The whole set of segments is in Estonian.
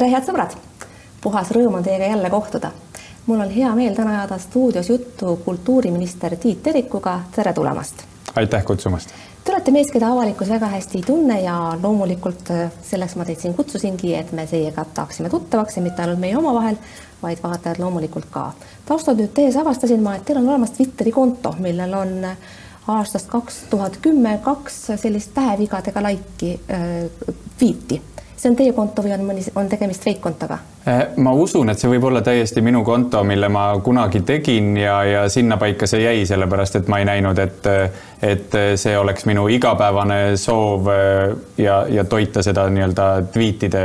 tere, head sõbrad! puhas rõõm on teiega jälle kohtuda. mul on hea meel täna ajada stuudios juttu kultuuriminister Tiit Terikuga. tere tulemast! aitäh kutsumast! Te olete mees, keda avalikkus väga hästi ei tunne ja loomulikult äh, selleks ma teid siin kutsusingi, et me teiega saaksime tuttavaks ja mitte ainult meie omavahel, vaid vaatajad loomulikult ka. taustad nüüd tehes avastasin ma, et teil on olemas Twitteri konto, millel on äh, aastast kaks tuhat kümme kaks sellist tähevigadega laiki äh, tweet'i see on teie konto või on mõni, on tegemist fake-kontoga? Äh, ma usun, et see võib olla täiesti minu konto, mille ma kunagi tegin ja, ja sinnapaika see jäi, sellepärast et ma ei näinud, et, et see oleks minu igapäevane soov äh, ja, ja toita seda nii-öelda tweetide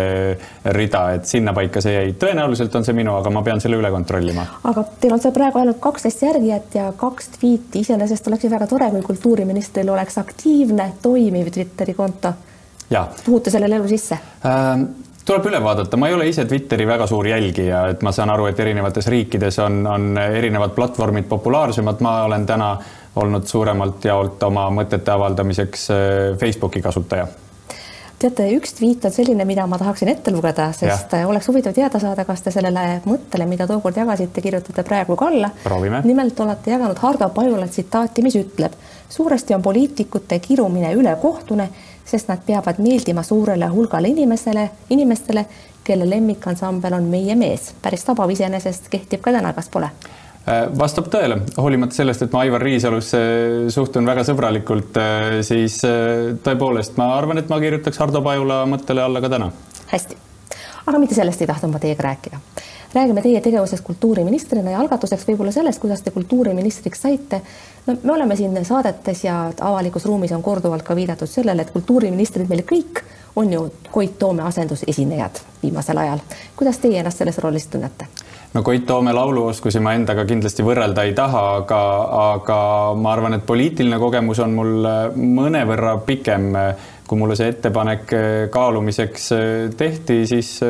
rida, et sinnapaika see jäi. tõenäoliselt on see minu, aga ma pean selle üle kontrollima. aga teil on seal praegu ainult kaksteist järgijat ja kaks tweet'i, iseenesest oleks ju väga tore, kui kultuuriministril oleks aktiivne, toimiv Twitteri konto puhute sellele elu sisse ähm.? tuleb üle vaadata, ma ei ole ise Twitteri väga suur jälgija, et ma saan aru, et erinevates riikides on, on erinevad platvormid populaarsemad, ma olen täna olnud suuremalt jaolt oma mõtete avaldamiseks äh, Facebooki kasutaja teate, üks tweet on selline, mida ma tahaksin ette lugeda, sest ja. Oleks huvitav teada saada, kas te sellele mõttele, mida tookord jagasite, kirjutate praegu ka alla. nimelt olete jaganud Hardo Pajula tsitaati, mis ütleb, suuresti on poliitikute kirumine ülekohtune sest nad peavad meeldima suurele hulgale inimesele, inimestele, kelle lemmikansambel on Meie mees. päris tabav iseenesest kehtib ka täna, kas pole? Äh, vastab tõele, hoolimata sellest, et ma Aivar Riisalusse suhtun väga sõbralikult, äh, siis äh, tõepoolest ma arvan, et ma kirjutaks Hardo Pajula mõttele alla ka täna. hästi, aga mitte sellest ei tahtnud ma teiega rääkida räägime teie tegevusest kultuuriministrina ja algatuseks võib-olla sellest, kuidas te kultuuriministriks saite. no me oleme siin saadetes ja avalikus ruumis on korduvalt ka viidatud sellele, et kultuuriministrid meil kõik on ju Koit Toome asendusesinejad viimasel ajal. kuidas teie ennast selles rollis tunnete? no Koit Toome lauluoskusi ma endaga kindlasti võrrelda ei taha, aga, aga ma arvan, et poliitiline kogemus on mul mõnevõrra pikem. kui mulle see ettepanek kaalumiseks tehti, siis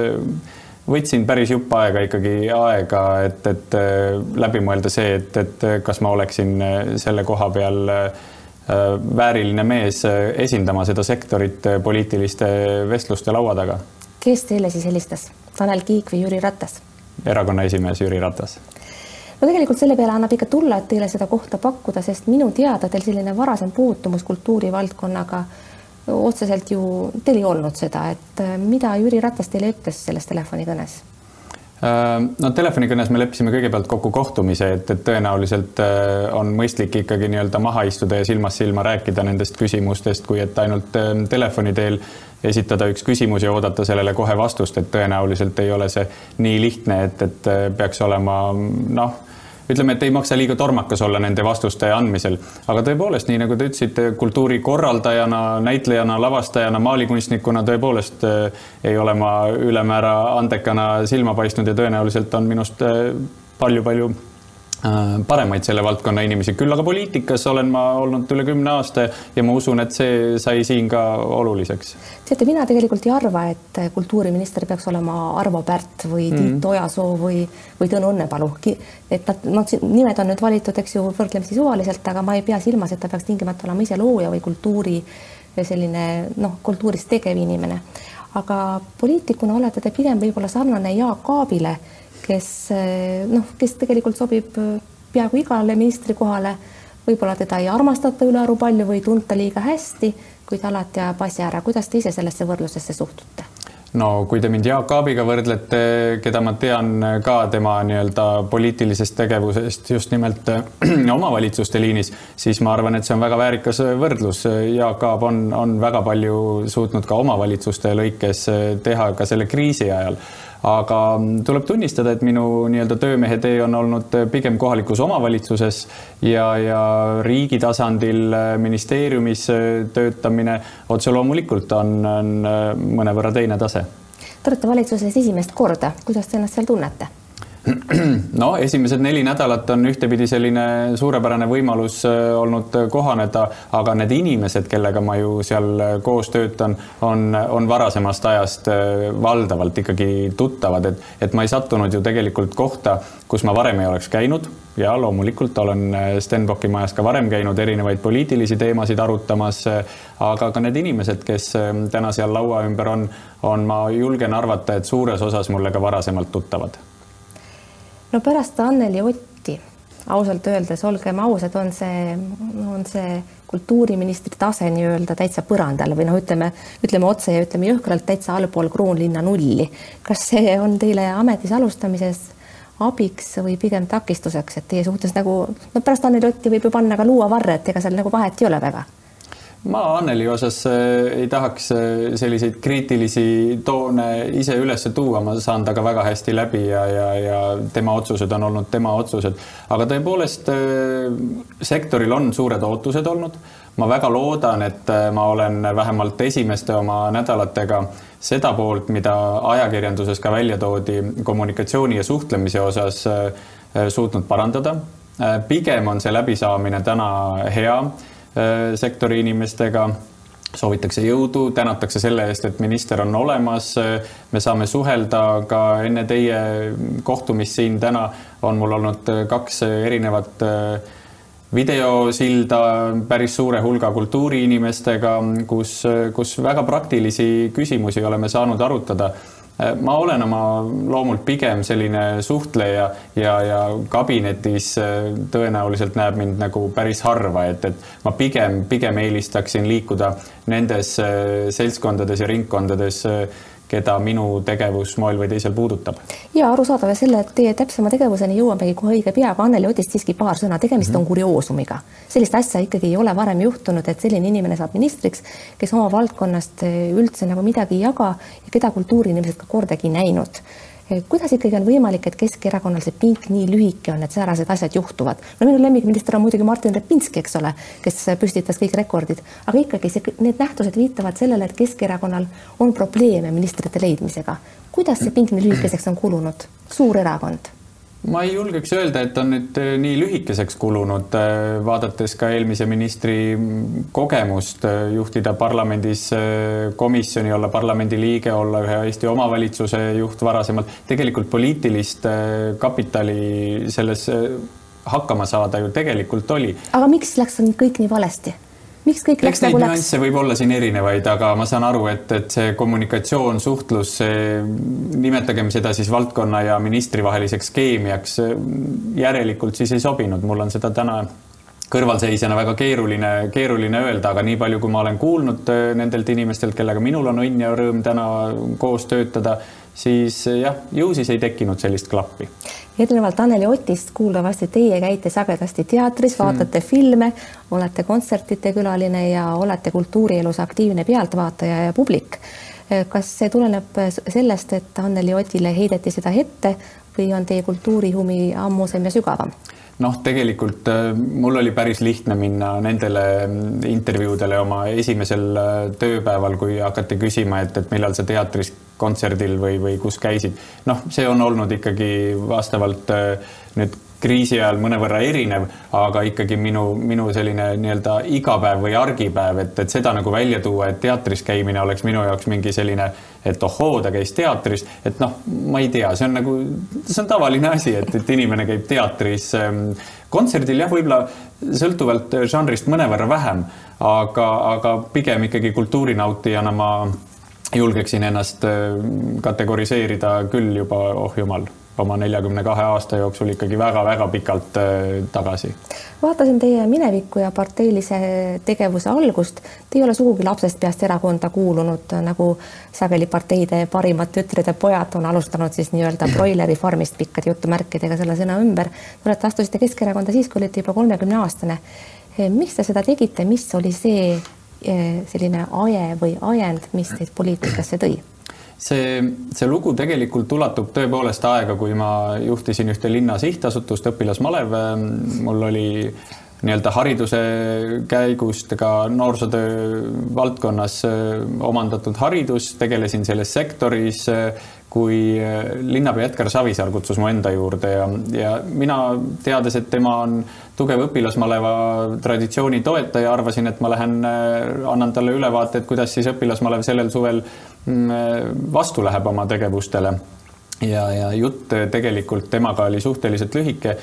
võtsin päris jupp aega ikkagi aega, et, et äh, läbi mõelda see, et, et kas ma oleksin äh, selle koha peal äh, vääriline mees esindama seda sektorit poliitiliste vestluste laua taga. kes teile siis helistas, Tanel Kiik või Jüri Ratas? erakonna esimees Jüri Ratas no tegelikult selle peale annab ikka tulla, et teile seda kohta pakkuda, sest minu teada teil selline varasem puutumus kultuurivaldkonnaga äh, otseselt ju teil ei olnud seda, et äh, mida Jüri Ratas teile ütles selles telefonikõnes? Äh, no telefonikõnes me leppisime kõigepealt kokku kohtumise, et, et tõenäoliselt äh, on mõistlik ikkagi nii-öelda maha istuda ja silmast silma rääkida nendest küsimustest, kui et ainult telefoni teel esitada üks küsimus ja oodata sellele kohe vastust, et tõenäoliselt ei ole see nii lihtne, et, et peaks olema noh ütleme, et ei maksa liiga tormakas olla nende vastuste andmisel, aga tõepoolest, nii nagu te ütlesite, kultuurikorraldajana, näitlejana, lavastajana, maalikunstnikuna tõepoolest äh, ei ole ma ülemäära andekana silma paistnud ja tõenäoliselt on minust palju-palju Äh, paremaid selle valdkonna inimesi, küll aga poliitikas olen ma olnud üle kümne aasta ja ma usun, et see sai siin ka oluliseks. teate, mina tegelikult ei arva, et kultuuriminister peaks olema Arvo Pärt või Tiit mm -hmm. Ojasoo või, või Tõnu Õnnepalu, et nad, noh, nimed on nüüd valitud, eks ju, võrdlemisi suvaliselt, aga ma ei pea silmas, et ta peaks tingimata olema ise looja või kultuuri selline noh, kultuuris tegev inimene. aga poliitikuna olete te pigem võib-olla sarnane Jaak Aabile kes eh, noh, kes tegelikult sobib eh, peaaegu igale ministrikohale. võib-olla teda ei armastata ülearu palju või tunta liiga hästi, kuid alati ajab asja ära. kuidas te ise sellesse võrdlusesse suhtute? no kui te mind Jaak Aabiga võrdlete, keda ma tean ka tema nii-öelda poliitilisest tegevusest just nimelt omavalitsuste liinis, siis ma arvan, et see on väga väärikas võrdlus. Jaak Aab on, on väga palju suutnud ka omavalitsuste lõikes teha ka selle kriisi ajal aga tuleb tunnistada, et minu nii-öelda töömehe tee on olnud pigem kohalikus omavalitsuses ja, ja riigi tasandil ministeeriumis töötamine otse loomulikult on, on mõnevõrra teine tase. Te olete valitsuses esimest korda, kuidas te ennast seal tunnete? no esimesed neli nädalat on ühtepidi selline suurepärane võimalus äh, olnud kohaneda, aga need inimesed, kellega ma ju seal koos töötan, on, on varasemast ajast äh, valdavalt ikkagi tuttavad, et, et ma ei sattunud ju tegelikult kohta, kus ma varem ei oleks käinud. Ja loomulikult olen Stenbocki majas ka varem käinud erinevaid poliitilisi teemasid arutamas, aga ka need inimesed, kes täna seal laua ümber on, on, ma julgen arvata, et suures osas mulle ka varasemalt tuttavad no pärast Anneli Otti ausalt öeldes, olgem ausad, on see, on see kultuuriministri tase nii-öelda täitsa põrandal või noh, ütleme, ütleme otse ja ütleme jõhkralt täitsa allpool Kroonlinna nulli. kas see on teile ametis alustamises abiks või pigem takistuseks, et teie suhtes nagu no pärast Anneli Otti võib ju panna ka luuavarre, et ega seal nagu vahet ei ole väga ma Anneli osas äh, ei tahaks äh, selliseid kriitilisi toone ise üles tuua, ma saan temaga väga hästi läbi ja, ja, ja tema otsused on olnud tema otsused, aga tõepoolest äh, sektoril on suured ootused olnud. ma väga loodan, et ma olen vähemalt esimeste oma nädalatega seda poolt, mida ajakirjanduses ka välja toodi kommunikatsiooni ja suhtlemise osas suutnud parandada. pigem on see läbisaamine täna hea sektori inimestega soovitakse jõudu, tänatakse selle eest, et minister on olemas. me saame suhelda ka enne teie kohtumist siin täna on mul olnud kaks erinevat äh, videosilda päris suure hulga kultuuriinimestega, kus, kus väga praktilisi küsimusi oleme saanud arutada Äh, ma olen oma loomult pigem selline suhtleja ja, ja kabinetis äh, tõenäoliselt näeb mind nagu päris harva, et, et ma pigem, pigem eelistaksin liikuda nendes äh, seltskondades ja ringkondades keda minu tegevus moel või teisel puudutab. ja arusaadav ja selle teie täpsema tegevuseni jõuamegi kohe õige pea, aga Anneli Otist siiski paar sõna, tegemist mm -hmm. on kurioosumiga. sellist asja ikkagi ei ole varem juhtunud, et selline inimene saab ministriks, kes oma valdkonnast üldse nagu midagi ei jaga ja keda kultuuriinimesed ka kordagi näinud kuidas ikkagi on võimalik, et Keskerakonnal see pink nii lühike on, et säärased asjad juhtuvad? no minu lemmikminister on muidugi Martin Repinski, eks ole, kes püstitas kõik rekordid, aga ikkagi see, need nähtused viitavad sellele, et Keskerakonnal on probleeme ministrite leidmisega. kuidas see pink nii lühikeseks on kulunud? suur erakond ma ei julgeks öelda, et on nüüd äh, nii lühikeseks kulunud, äh, vaadates ka eelmise ministri kogemust äh, juhtida parlamendis komisjoni, olla parlamendi liige, olla ühe Eesti omavalitsuse juht varasemalt. tegelikult poliitilist kapitali selles hakkama saada ju tegelikult oli. aga miks läks kõik nii valesti? Miks kõik läks nagu läks? nüansse võib olla siin erinevaid, aga ma saan aru, et, et see kommunikatsioon, suhtlus, nimetagem seda siis valdkonna ja ministri vaheliseks keemiaks, järelikult siis ei sobinud, mul on seda täna kõrvalseisjana väga keeruline, keeruline öelda, aga nii palju, kui ma olen kuulnud äh, nendelt inimestelt, kellega minul on õnn ja rõõm täna koos töötada, siis äh, jah, ju siis ei tekkinud sellist klappi erinevalt Anneli Otist kuuldavasti teie käite sagedasti teatris, hmm. vaatate hmm. filme, olete kontsertide külaline ja olete kultuurielus aktiivne pealtvaataja ja publik. kas see tuleneb sellest, et Anneli Otile heideti seda ette või on teie kultuurihumi ammusem ja sügavam? Noh, tegelikult äh, mul oli päris lihtne minna nendele mm, intervjuudele oma esimesel äh, tööpäeval, kui hakati küsima, et, et millal sa teatris kontserdil või, või kus käisid. noh, see on olnud ikkagi vastavalt äh, nüüd kriisi ajal mõnevõrra erinev, aga ikkagi minu, minu selline nii-öelda igapäev või argipäev, et, et seda nagu välja tuua, et teatris käimine oleks minu jaoks mingi selline, et ohoo, ta käis teatris, et noh, ma ei tea, see on nagu, see on tavaline asi, et, et inimene käib teatris ähm, kontserdil jah, võib-olla sõltuvalt žanrist mõnevõrra vähem, aga, aga pigem ikkagi kultuurinautijana ma julgeksin ennast ähm, kategoriseerida küll juba, oh jumal oma neljakümne kahe aasta jooksul ikkagi väga-väga pikalt äh, tagasi. vaatasin teie minevikku ja parteilise tegevuse algust. Te ei ole sugugi lapsest peast erakonda kuulunud, nagu sageli parteide parimad tütred ja pojad on alustanud siis nii-öelda broileri farmist pikkade jutumärkidega selle sõna ümber. Te olete, astusite Keskerakonda siis, kui olite juba kolmekümne aastane. miks te seda tegite, mis oli see eh, selline aje või ajend, mis teid poliitikasse tõi? See, see lugu tegelikult ulatub tõepoolest aega, kui ma juhtisin ühte linna sihtasutust, õpilasmalev. mul oli nii-öelda hariduse käigust ka noorsootöö valdkonnas omandatud haridus, tegelesin selles sektoris. Kui linnapea Edgar Savisaar kutsus mu enda juurde ja, ja mina teades, et tema on tugev õpilasmaleva traditsiooni toetaja, arvasin, et ma lähen, annan talle ülevaate, et kuidas siis õpilasmalev sellel suvel mm, vastu läheb oma tegevustele. ja, ja jutt tegelikult temaga oli suhteliselt lühike.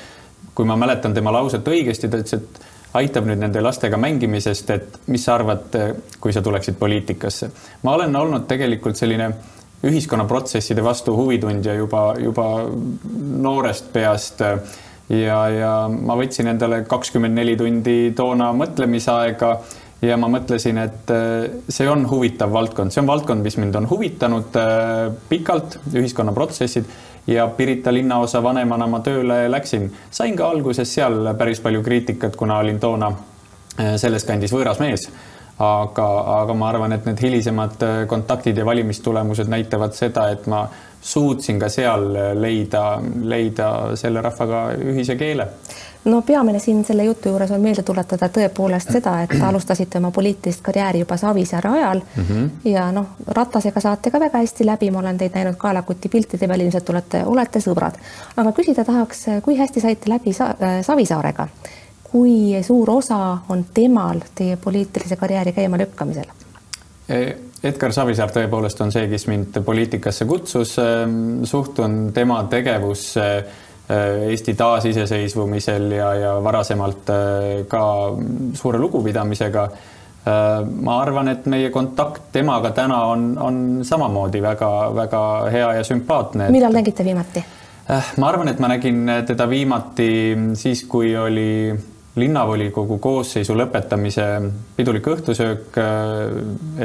kui ma mäletan tema lauset õigesti, ta ütles, et aitab nüüd nende lastega mängimisest, et mis sa arvad, kui sa tuleksid poliitikasse? ma olen olnud tegelikult selline ühiskonnaprotsesside vastu huvitundja juba, juba noorest peast ja, ja ma võtsin endale kakskümmend neli tundi toona mõtlemisaega ja ma mõtlesin, et see on huvitav valdkond, see on valdkond, mis mind on huvitanud pikalt, ühiskonnaprotsessid ja Pirita linnaosa vanemana ma tööle läksin. sain ka alguses seal päris palju kriitikat, kuna olin toona äh, selles kandis võõras mees. Aga, aga ma arvan, et need hilisemad äh, kontaktid ja valimistulemused näitavad seda, et ma suutsin ka seal leida, leida selle rahvaga ühise keele no peamine siin selle jutu juures on meelde tuletada tõepoolest seda, et alustasite oma poliitilist karjääri juba Savisaare ajal mm -hmm. ja noh, Ratasega saate ka väga hästi läbi, ma olen teid näinud kaelakuti piltide peal, ilmselt olete, olete sõbrad. aga küsida tahaks, kui hästi saite läbi Sa Savisaarega? Kui suur osa on temal teie poliitilise karjääri käima lükkamisel? E, Edgar Savisaar tõepoolest on see, kes mind poliitikasse kutsus, ehm, suhtun tema tegevusse Äh, Eesti taasiseseisvumisel ja, ja varasemalt ka suure lugupidamisega. Ma arvan, et meie kontakt temaga täna on, on samamoodi väga-väga hea ja sümpaatne. millal nägite viimati? ma arvan, et ma nägin teda viimati siis, kui oli linnavolikogu koosseisu lõpetamise pidulik õhtusöök.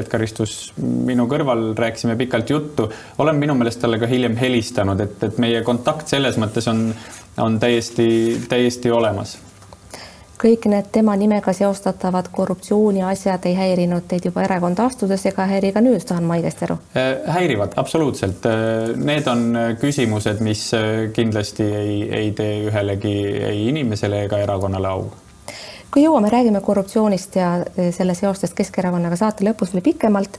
Edgar istus minu kõrval, rääkisime pikalt juttu. olen minu meelest talle ka hiljem helistanud, et, et meie kontakt selles mõttes on, on täiesti, täiesti olemas kõik need tema nimega seostatavad korruptsiooniasjad ei häirinud teid juba erakonda astudes ega häiri ka nüüd, saan ma õigesti aru? Äh, häirivad absoluutselt. Äh, need on küsimused, mis äh, kindlasti ei, ei tee ühelegi ei inimesele ega erakonnale au kui jõuame, räägime korruptsioonist ja selle seostest Keskerakonnaga saate lõpus veel pikemalt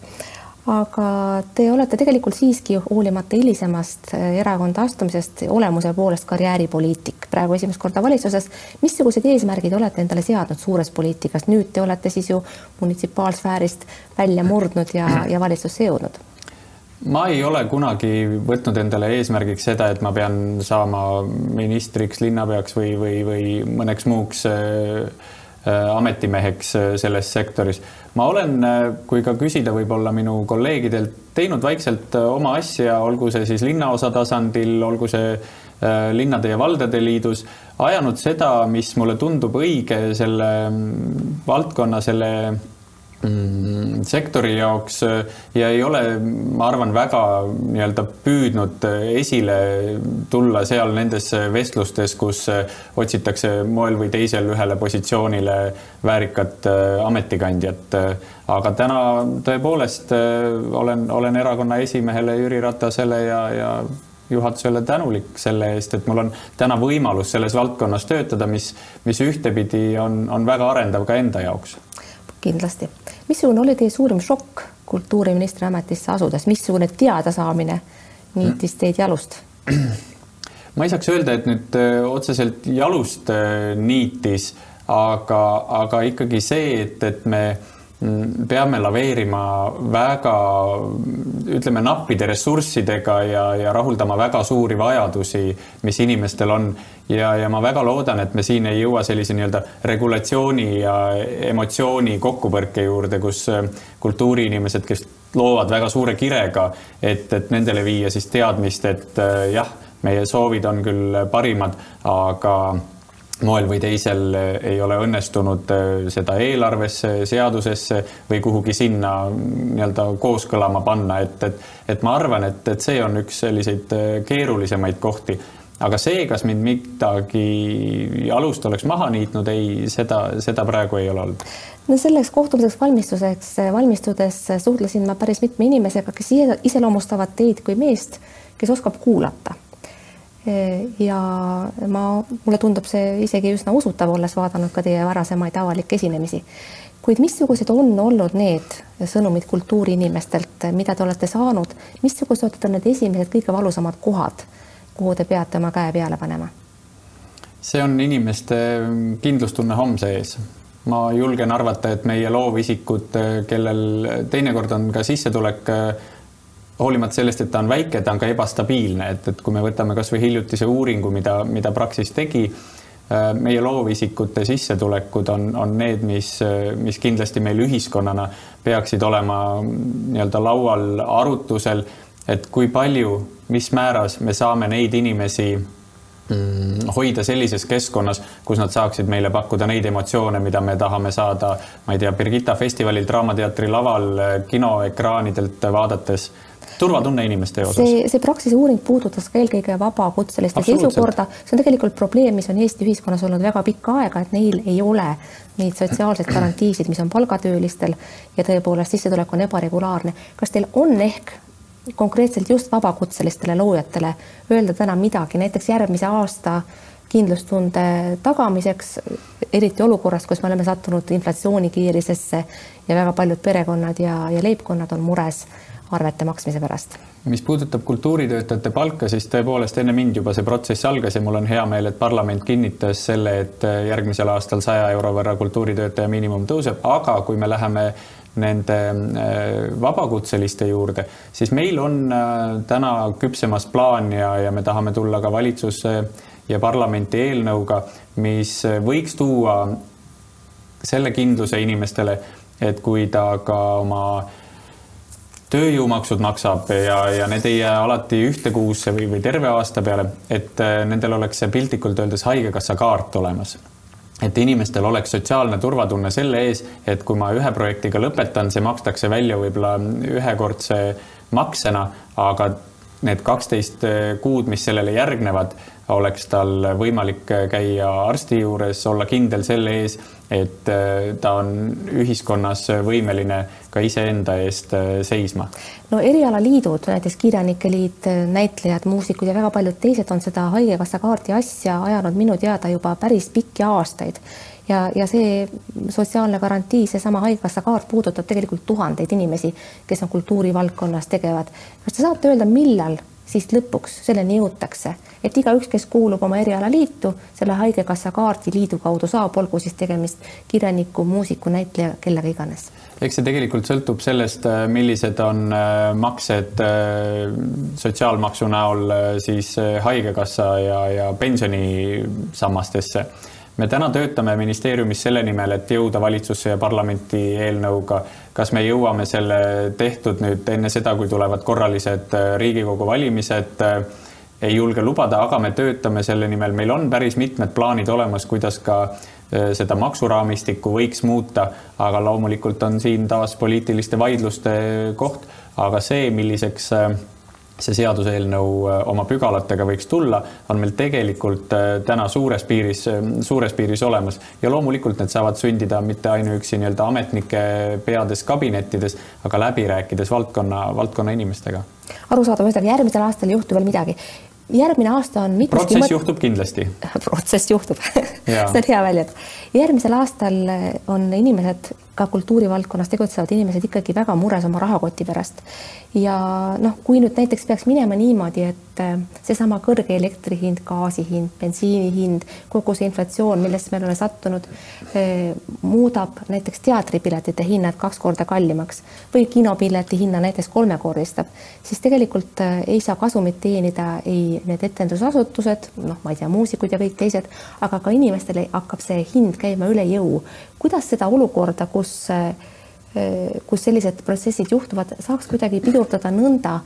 aga te olete tegelikult siiski hoolimata hilisemast äh, erakonda astumisest olemuse poolest karjääripoliitik, praegu esimest korda valitsuses. missugused eesmärgid olete endale seadnud suures poliitikas, nüüd te olete siis ju munitsipaalsfäärist välja murdnud ja, ja valitsusse jõudnud? ma ei ole kunagi võtnud endale eesmärgiks seda, et ma pean saama ministriks, linnapeaks või, või, või mõneks muuks äh, ametimeheks äh, selles sektoris. ma olen, äh, kui ka küsida võib-olla minu kolleegidelt, teinud vaikselt oma asja, olgu see siis linnaosa tasandil, olgu see linnade ja valdade liidus, ajanud seda, mis mulle tundub õige selle mm, valdkonna, selle sektori jaoks äh, ja ei ole, ma arvan, väga nii-öelda püüdnud äh, esile tulla seal nendes vestlustes, kus äh, otsitakse moel või teisel ühele positsioonile väärikat ametikandjat. aga täna tõepoolest olen, olen erakonna esimehele Jüri Ratasele ja, ja juhatusele tänulik selle eest, et mul on täna võimalus selles valdkonnas töötada, mis, mis ühtepidi on, on väga arendav ka enda jaoks kindlasti. missugune oli teie suurim šokk kultuuriministri ametisse asudes, missugune teadasaamine niitis teid jalust? ma ei saaks öelda, et nüüd äh, otseselt jalust äh, niitis, aga, aga ikkagi see, et, et me peame laveerima väga, ütleme, nappide ressurssidega ja, ja rahuldama väga suuri vajadusi, mis inimestel on. Ja, ja ma väga loodan, et me siin ei jõua sellise nii-öelda regulatsiooni ja emotsiooni kokkupõrke juurde, kus äh, kultuuriinimesed, kes loovad väga suure kirega, et, et nendele viia siis teadmist, et äh, jah, meie soovid on küll parimad, aga moel või teisel ei ole õnnestunud äh, seda eelarvesse, seadusesse või kuhugi sinna nii-öelda kooskõlama panna, et, et, et ma arvan, et, et see on üks selliseid keerulisemaid kohti aga see, kas mind midagi jalust oleks maha niitnud, ei, seda, seda praegu ei ole olnud. no selleks kohtumiseks valmistuseks, valmistudes suhtlesin ma päris mitme inimesega, kes iseloomustavad teid kui meest, kes oskab kuulata. Ja ma, mulle tundub see isegi üsna usutav, olles vaadanud ka teie varasemaid avalikke esinemisi kuid missugused on olnud need sõnumid kultuuriinimestelt, mida te olete saanud, missugused on need esimesed kõige valusamad kohad, kuhu te peate oma käe peale panema? see on inimeste kindlustunne homse ees. ma julgen arvata, et meie loovisikud, kellel teinekord on ka sissetulek hoolimata sellest, et ta on väike, ta on ka ebastabiilne, et, et kui me võtame kasvõi hiljutise uuringu, mida, mida Praxis tegi, äh, meie loovisikute sissetulekud on, on need, mis, mis kindlasti meil ühiskonnana peaksid olema nii-öelda laual arutusel, et kui palju, mis määras me saame neid inimesi mm, hoida sellises keskkonnas, kus nad saaksid meile pakkuda neid emotsioone, mida me tahame saada, ma ei tea, Birgitta festivalil Draamateatri laval kinoekraanidelt vaadates turvatunne inimeste osas. see, see Praxise uuring puudutas ka eelkõige vabakutseliste seisukorda, see on tegelikult probleem, mis on Eesti ühiskonnas olnud väga pikka aega, et neil ei ole neid sotsiaalseid garantiisid, mis on palgatöölistel ja tõepoolest sissetulek on ebaregulaarne. kas teil on ehk konkreetselt just vabakutselistele loojatele öelda täna midagi, näiteks järgmise aasta kindlustunde tagamiseks, eriti olukorras, kus me oleme sattunud inflatsioonikiirisesse ja väga paljud perekonnad ja, ja leibkonnad on mures arvete maksmise pärast. mis puudutab kultuuritöötajate palka, siis tõepoolest enne mind juba see protsess algas ja mul on hea meel, et parlament kinnitas selle, et järgmisel aastal saja euro võrra kultuuritöötaja miinimum tõuseb, aga kui me läheme nende äh, vabakutseliste juurde, siis meil on äh, täna küpsemas plaan ja, ja me tahame tulla ka valitsusse ja parlamenti eelnõuga, mis võiks tuua selle kindluse inimestele, et kui ta ka oma tööjõumaksud maksab ja, ja need ei jää alati ühte kuusse või, või terve aasta peale, et äh, nendel oleks see piltlikult öeldes haigekassa kaart olemas. et inimestel oleks sotsiaalne turvatunne selle ees, et kui ma ühe projektiga lõpetan, see makstakse välja võib-olla ühekordse maksena, aga need kaksteist kuud, mis sellele järgnevad, oleks tal võimalik käia arsti juures, olla kindel selle ees, et äh, ta on ühiskonnas võimeline ka iseenda eest seisma. no erialaliidud, näiteks Kirjanike Liit, näitlejad, muusikud ja väga paljud teised on seda Haigekassa kaardi asja ajanud minu teada juba päris pikki aastaid ja, ja see sotsiaalne garantii, seesama Haigekassa kaart puudutab tegelikult tuhandeid inimesi, kes on kultuurivaldkonnas tegevad. kas te saate öelda, millal siis lõpuks selleni jõutakse, et igaüks, kes kuulub oma erialaliitu, selle Haigekassa kaardi liidu kaudu saab, olgu siis tegemist kirjaniku, muusiku, näitleja, kellega iganes. eks see tegelikult sõltub sellest, äh, millised on äh, maksed äh, sotsiaalmaksu näol siis Haigekassa ja, ja pensionisammastesse me täna töötame ministeeriumis selle nimel, et jõuda valitsusse ja parlamenti eelnõuga. kas me jõuame selle tehtud nüüd enne seda, kui tulevad korralised äh, Riigikogu valimised? Äh, ei julge lubada, aga me töötame selle nimel, meil on päris mitmed plaanid olemas, kuidas ka äh, seda maksuraamistikku võiks muuta, aga loomulikult on siin taas poliitiliste vaidluste koht, aga see, milliseks see seaduseelnõu äh, oma pügalatega võiks tulla, on meil tegelikult äh, täna suures piiris, äh, suures piiris olemas. Ja loomulikult need saavad sündida mitte ainuüksi nii-öelda ametnike peades kabinettides, aga läbi rääkides valdkonna, valdkonna inimestega. arusaadav, ühesõnaga järgmisel aastal ei juhtu veel midagi. Järgmine aasta on protsess mõt... juhtub kindlasti. Protsess juhtub. See on hea väljend. järgmisel aastal on inimesed ka kultuurivaldkonnas tegutsevad inimesed ikkagi väga mures oma rahakoti pärast. ja noh, kui nüüd näiteks peaks minema niimoodi, et äh, seesama kõrge elektri hind, gaasi hind, bensiini hind, kogu see inflatsioon, millesse me oleme sattunud, äh, muudab näiteks teatripiletite hinnad kaks korda kallimaks või kinopileti hinna näiteks kolmekordistab, siis tegelikult äh, ei saa kasumit teenida ei need etendusasutused, noh, ma ei tea, muusikud ja kõik teised, aga ka inimestele hakkab see hind käima üle jõu kuidas seda olukorda, kus, eh, kus sellised protsessid juhtuvad, saaks kuidagi pidurdada nõnda,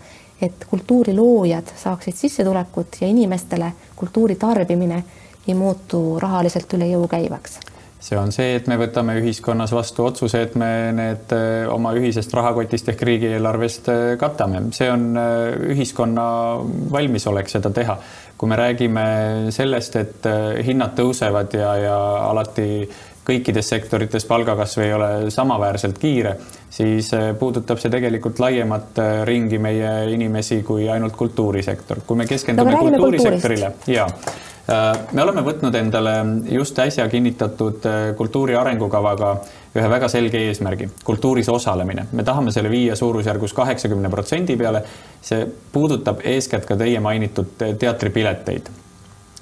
et kultuuriloojad saaksid sissetulekut ja inimestele kultuuri tarbimine ei muutu rahaliselt üle jõu käivaks see on see, et me võtame ühiskonnas vastu otsuse, et me need eh, oma ühisest rahakotist ehk riigieelarvest eh, katame, see on ühiskonna valmisolek seda teha. kui me räägime sellest, et hinnad tõusevad ja, ja alati kõikides sektorites palgakasv ei ole samaväärselt kiire, siis eh, puudutab see tegelikult laiemat eh, ringi meie inimesi kui ainult kultuurisektor. kui me keskendume no, kultuurisektorile ja me oleme võtnud endale just äsja kinnitatud kultuuri arengukavaga ühe väga selge eesmärgi, kultuuris osalemine. me tahame selle viia suurusjärgus kaheksakümne protsendi peale. see puudutab eeskätt ka teie mainitud teatripileteid.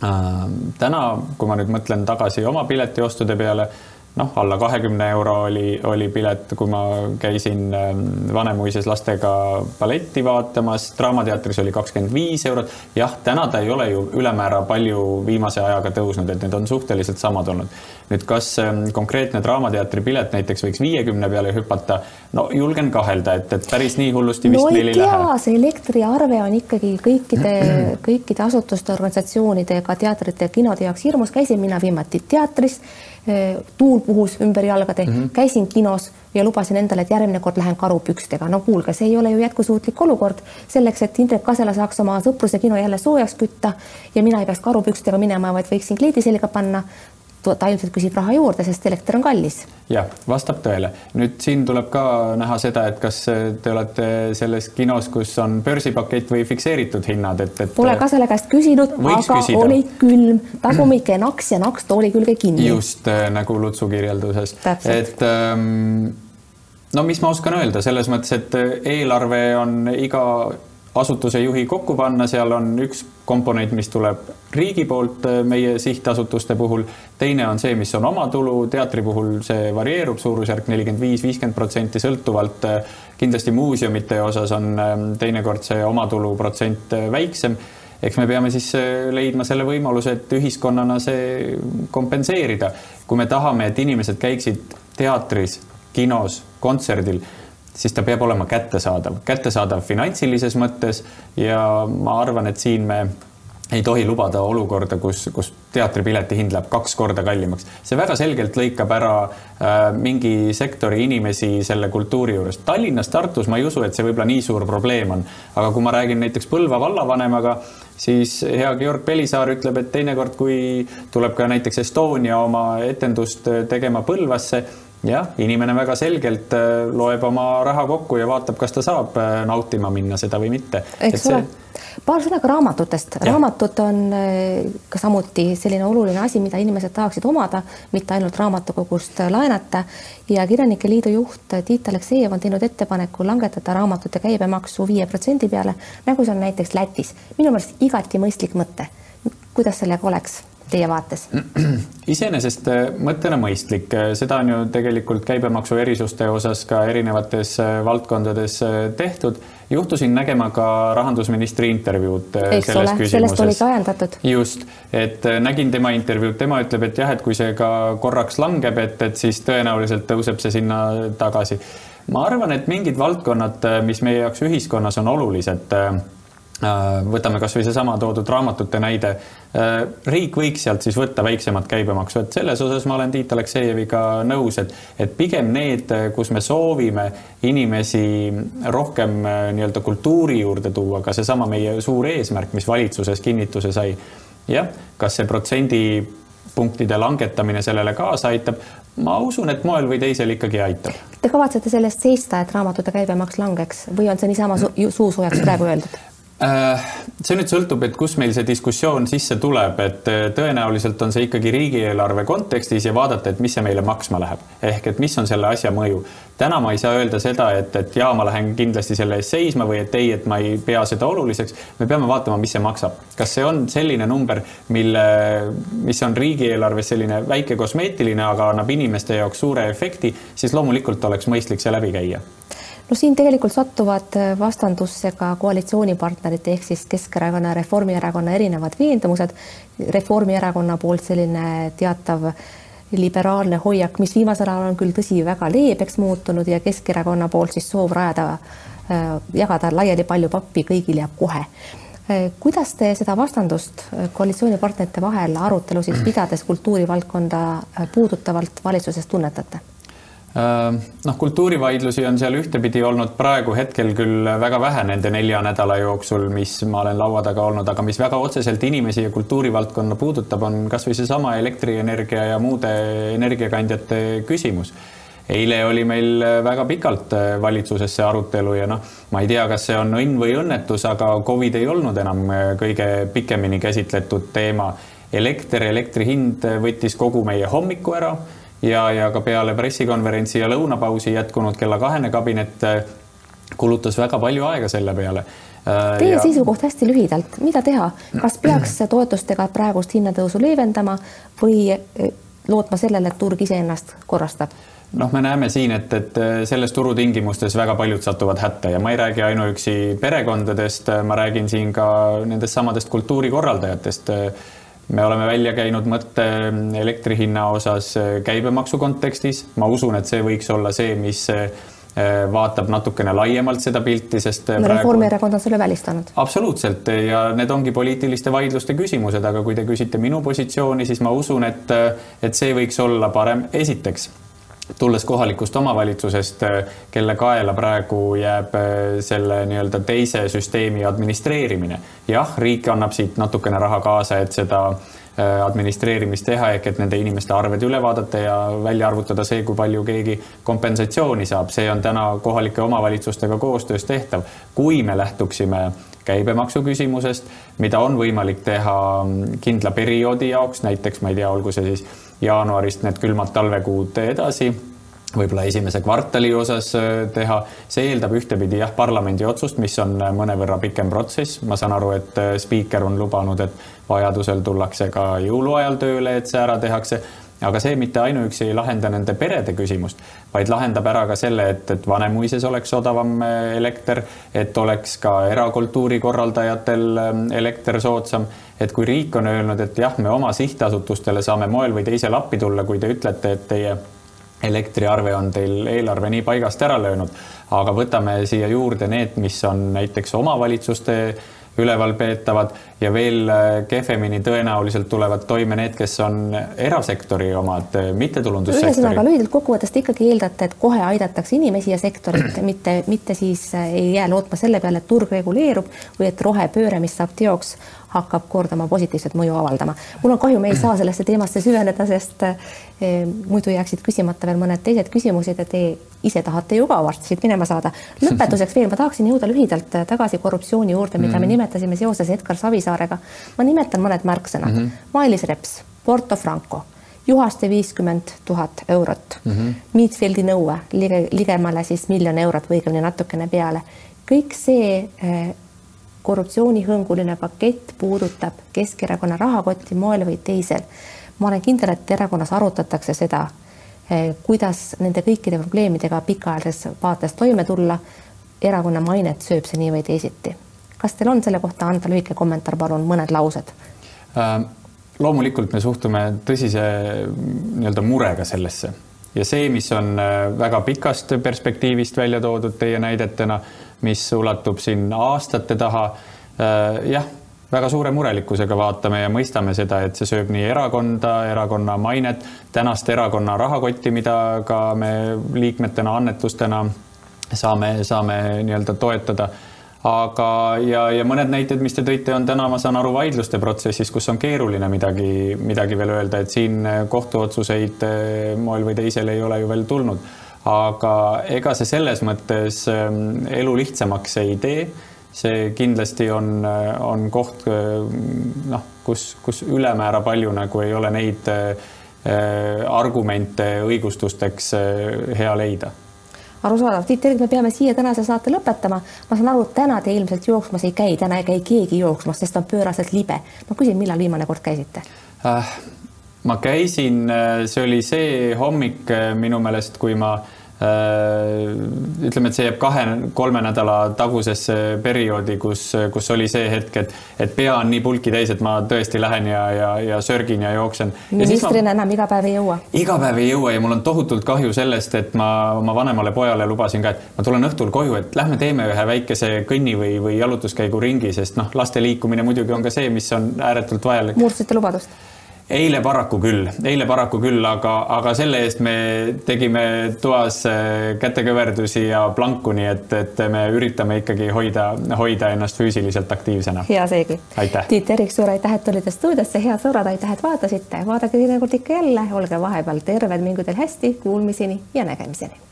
Täna, kui ma nüüd mõtlen tagasi oma piletiostude peale noh, alla kahekümne euro oli, oli pilet, kui ma käisin ähm, Vanemuises lastega balletti vaatamas, Draamateatris oli kakskümmend viis eurot. jah, täna ta ei ole ju ülemäära palju viimase ajaga tõusnud, et need on suhteliselt samad olnud. nüüd, kas ähm, konkreetne Draamateatri pilet näiteks võiks viiekümne peale hüpata? no julgen kahelda, et, et päris nii hullusti vist no, meil ei lähe. see elektriarve on ikkagi kõikide, kõikide asutuste, organisatsioonide, ka teatrite ja kinode jaoks hirmus. käisin mina viimati teatris tuul puhus ümber jalgade mm, -hmm. käisin kinos ja lubasin endale, et järgmine kord lähen karupükstega. no kuulge, see ei ole ju jätkusuutlik olukord. selleks, et Indrek Kasela saaks oma sõpruse kino jälle soojaks kütta ja mina ei peaks karupükstega minema, vaid võiksin kleidi selga panna, ta ilmselt küsib raha juurde, sest elekter on kallis. jah, vastab tõele. nüüd siin tuleb ka näha seda, et kas te olete selles kinos, kus on börsipakett või fikseeritud hinnad, et, et. Pole ka selle käest küsinud, aga küsida. oli külm, tagumike naks ja naks tooli külge kinni. just äh, nagu Lutsu kirjelduses. et ähm, no mis ma oskan öelda selles mõttes, et äh, eelarve on iga asutuse juhi kokku panna, seal on üks komponent, mis tuleb riigi poolt äh, meie sihtasutuste puhul. teine on see, mis on omatulu, teatri puhul see varieerub suurusjärk nelikümmend viis, viiskümmend protsenti sõltuvalt. Äh, kindlasti muuseumite osas on ähm, teinekord see omatulu protsent äh, väiksem eks me peame siis leidma selle võimaluse, et ühiskonnana see kompenseerida. kui me tahame, et inimesed käiksid teatris, kinos, kontserdil siis ta peab olema kättesaadav, kättesaadav finantsilises mõttes ja ma arvan, et siin me ei tohi lubada olukorda, kus, kus teatripileti hind läheb kaks korda kallimaks. see väga selgelt lõikab ära äh, mingi sektori inimesi selle kultuuri juurest. Tallinnas, Tartus ma ei usu, et see võib-olla nii suur probleem on, aga kui ma räägin näiteks Põlva vallavanemaga, siis hea Georg Pelisaar ütleb, et teinekord, kui tuleb ka näiteks Estonia oma etendust tegema Põlvasse jah, inimene väga selgelt äh, loeb oma raha kokku ja vaatab, kas ta saab äh, nautima minna seda või mitte. eks ole see... paar sõna ka raamatutest. raamatud on äh, ka samuti selline oluline asi, mida inimesed tahaksid omada, mitte ainult raamatukogust laenata. ja Kirjanike Liidu juht Tiit Aleksejev on teinud ettepaneku langetada raamatute käibemaksu viie protsendi peale, nagu see on näiteks Lätis. minu meelest igati mõistlik mõte. kuidas sellega oleks? Teie vaates? iseenesest äh, mõttena mõistlik, äh, seda on ju tegelikult käibemaksu erisuste osas ka erinevates äh, valdkondades tehtud. juhtusin nägema ka rahandusministri intervjuud Eks selles ole, küsimuses. sellest oli ka ajendatud. just, et nägin tema intervjuud, tema ütleb, et jah, et kui see ka korraks langeb, et, et siis tõenäoliselt tõuseb see sinna tagasi. ma arvan, et mingid valdkonnad, mis meie jaoks ühiskonnas on olulised võtame kasvõi seesama toodud raamatute näide. Äh, riik võiks sealt siis võtta väiksemat käibemaksu, et selles osas ma olen Tiit Aleksejeviga nõus, et, et pigem need, kus me soovime inimesi rohkem äh, nii-öelda kultuuri juurde tuua, ka seesama meie suur eesmärk, mis valitsuses kinnituse sai. jah, kas see protsendipunktide langetamine sellele kaasa aitab? ma usun, et moel või teisel ikkagi aitab. Te kavatsete selle eest seista, et raamatute käibemaks langeks või on see niisama su suusoojaks praegu öeldud? Äh, see nüüd sõltub, et kus meil see diskussioon sisse tuleb, et äh, tõenäoliselt on see ikkagi riigieelarve kontekstis ja vaadata, et mis see meile maksma läheb. ehk et mis on selle asja mõju. täna ma ei saa öelda seda, et, et jaa, ma lähen kindlasti selle eest seisma või et ei, et ma ei pea seda oluliseks. me peame vaatama, mis see maksab. kas see on selline number, mille, mis on riigieelarves selline väike kosmeetiline, aga annab inimeste jaoks suure efekti, siis loomulikult oleks mõistlik see läbi käia no siin tegelikult satuvad äh, vastandusse ka koalitsioonipartnerite ehk siis Keskerakonna ja Reformierakonna erinevad veendumused. Reformierakonna poolt selline teatav liberaalne hoiak, mis viimasel ajal on küll tõsi, väga leebeks muutunud ja Keskerakonna poolt siis soov rajada, äh, jagada laiali palju pappi kõigile ja kohe äh, kuidas te seda vastandust koalitsioonipartnerite vahel arutelusid pidades kultuurivaldkonda puudutavalt valitsuses tunnetate? Äh, noh, kultuurivaidlusi on seal ühtepidi olnud praegu hetkel küll väga vähe nende nelja nädala jooksul, mis ma olen laua taga olnud, aga mis väga otseselt inimesi ja kultuurivaldkonna puudutab, on kasvõi seesama elektrienergia ja muude energiakandjate küsimus. Eile oli meil väga pikalt valitsuses see arutelu ja noh, ma ei tea, kas see on õnn või õnnetus, aga Covid ei olnud enam kõige pikemini käsitletud teema. Elekter, elektri hind võttis kogu meie hommiku ära ja, ja ka peale pressikonverentsi ja lõunapausi jätkunud kella kahene kabinet kulutas väga palju aega selle peale Teie ja... seisukoht hästi lühidalt, mida teha, kas peaks toetustega praegust hinnatõusu leevendama või lootma sellele, et turg iseennast korrastab? noh, me näeme siin, et, et selles turutingimustes väga paljud satuvad hätta ja ma ei räägi ainuüksi perekondadest, ma räägin siin ka nendest samadest kultuurikorraldajatest. Me oleme välja käinud mõtte elektri hinna osas käibemaksu kontekstis, ma usun, et see võiks olla see, mis vaatab natukene laiemalt seda pilti, sest no, praegu... Reformierakond on selle välistanud. absoluutselt ja need ongi poliitiliste vaidluste küsimused, aga kui te küsite minu positsiooni, siis ma usun, et, et see võiks olla parem. esiteks tulles kohalikust omavalitsusest, kelle kaela praegu jääb äh, selle nii-öelda teise süsteemi administreerimine. jah, riik annab siit natukene raha kaasa, et seda äh, administreerimist teha ehk et nende inimeste arved üle vaadata ja välja arvutada see, kui palju keegi kompensatsiooni saab, see on täna kohalike omavalitsustega koostöös tehtav. kui me lähtuksime käibemaksu küsimusest, mida on võimalik teha kindla perioodi jaoks, näiteks ma ei tea, olgu see siis jaanuarist need külmad talvekuud edasi võib-olla esimese kvartali osas äh, teha, see eeldab ühtepidi jah, parlamendi otsust, mis on äh, mõnevõrra pikem protsess. ma saan aru, et äh, spiiker on lubanud, et vajadusel tullakse ka jõuluajal tööle, et see ära tehakse. Aga see mitte ainuüksi ei lahenda nende perede küsimust, vaid lahendab ära ka selle, et, et Vanemuises oleks odavam elekter, et oleks ka erakultuuri korraldajatel elekter soodsam. Et kui riik on öelnud, et jah, me oma sihtasutustele saame moel või teisel appi tulla, kui te ütlete, et teie elektriarve on teil eelarve nii paigast ära löönud, aga võtame siia juurde need, mis on näiteks omavalitsuste ülevalpeetavad ja veel äh, kehvemini tõenäoliselt tulevad toime need, kes on erasektori omad, äh, mittetulundussektori. ühesõnaga lühidalt kokkuvõttes te ikkagi eeldate, et kohe aidatakse inimesi ja sektorit, mitte, mitte siis äh, ei jää lootma selle peale, et turg reguleerub või et rohepööre, mis saab teoks, hakkab kordama positiivset mõju avaldama. mul on kahju, me ei saa sellesse teemasse süveneda, sest eh, muidu jääksid küsimata veel mõned teised küsimused ja te ise tahate ju ka varsti siit minema saada. lõpetuseks veel, ma tahaksin jõuda lühidalt tagasi korruptsiooni juurde, mida me mhm. nimetasime seoses Edgar Savisaarega. ma nimetan mõned märksõnad mm. -hmm. Mailis Reps, Porto Franco Juhaste viiskümmend tuhat eurot mm, -hmm. Meatfieldi nõue lige, ligemale siis miljon eurot või õigemini natukene peale. kõik see eh, korruptsioonihõnguline pakett puudutab Keskerakonna rahakotti moel või teisel. ma olen kindel, et erakonnas arutatakse seda, eh, kuidas nende kõikide probleemidega pikaajalises vaates toime tulla. erakonna mainet sööb see nii või teisiti. kas teil on selle kohta anda lühike kommentaar, palun mõned laused äh,? loomulikult me suhtume tõsise nii-öelda murega sellesse ja see, mis on äh, väga pikast perspektiivist välja toodud teie näidetena mis ulatub siin aastate taha. Äh, jah, väga suure murelikkusega vaatame ja mõistame seda, et see sööb nii erakonda, erakonna mainet, tänast erakonna rahakotti, mida ka me liikmetena annetustena saame, saame nii-öelda toetada aga, ja, ja mõned näited, mis te tõite, on täna, ma saan aru, vaidluste protsessis, kus on keeruline midagi, midagi veel öelda, et siin kohtuotsuseid äh, moel või teisel ei ole ju veel tulnud aga ega see selles mõttes ähm, elu lihtsamaks ei tee. see kindlasti on, äh, on koht äh, noh, kus, kus ülemäära palju nagu ei ole neid äh, argumente õigustusteks hea leida arusaadav, Tiit Terik, me peame siia tänase saate lõpetama. ma saan aru, et täna te ilmselt jooksmas ei käi, täna ei käi keegi jooksmas, sest on pööraselt libe. ma küsin, millal viimane kord käisite äh,? Ma käisin, äh, see oli see hommik äh, minu meelest, kui ma äh, ütleme, et see jääb kahe-kolme nädala tagusesse perioodi, kus, kus oli see hetk, et, et pea on nii pulki täis, et ma tõesti lähen ja, ja, ja sörgin ja jooksen. ministrina ma, enam iga päev ei jõua? iga päev ei jõua ja mul on tohutult kahju sellest, et ma oma vanemale pojale lubasin ka, et ma tulen õhtul koju, et lähme teeme ühe väikese kõnni või, või jalutuskäigu ringi, sest noh, laste liikumine muidugi on ka see, mis on ääretult vajalik. murdsite lubadust? Eile paraku küll, eile paraku küll, aga, aga selle eest me tegime toas äh, kätekõverdusi ja planku, nii et, et me üritame ikkagi hoida, hoida ennast füüsiliselt aktiivsena. hea seegi. Tiit Terik, suur aitäh, et tulite stuudiosse, head sõbrad, aitäh, et vaatasite, vaadake teinekord ikka jälle, olge vahepeal terved, mingu teil hästi, kuulmiseni ja nägemiseni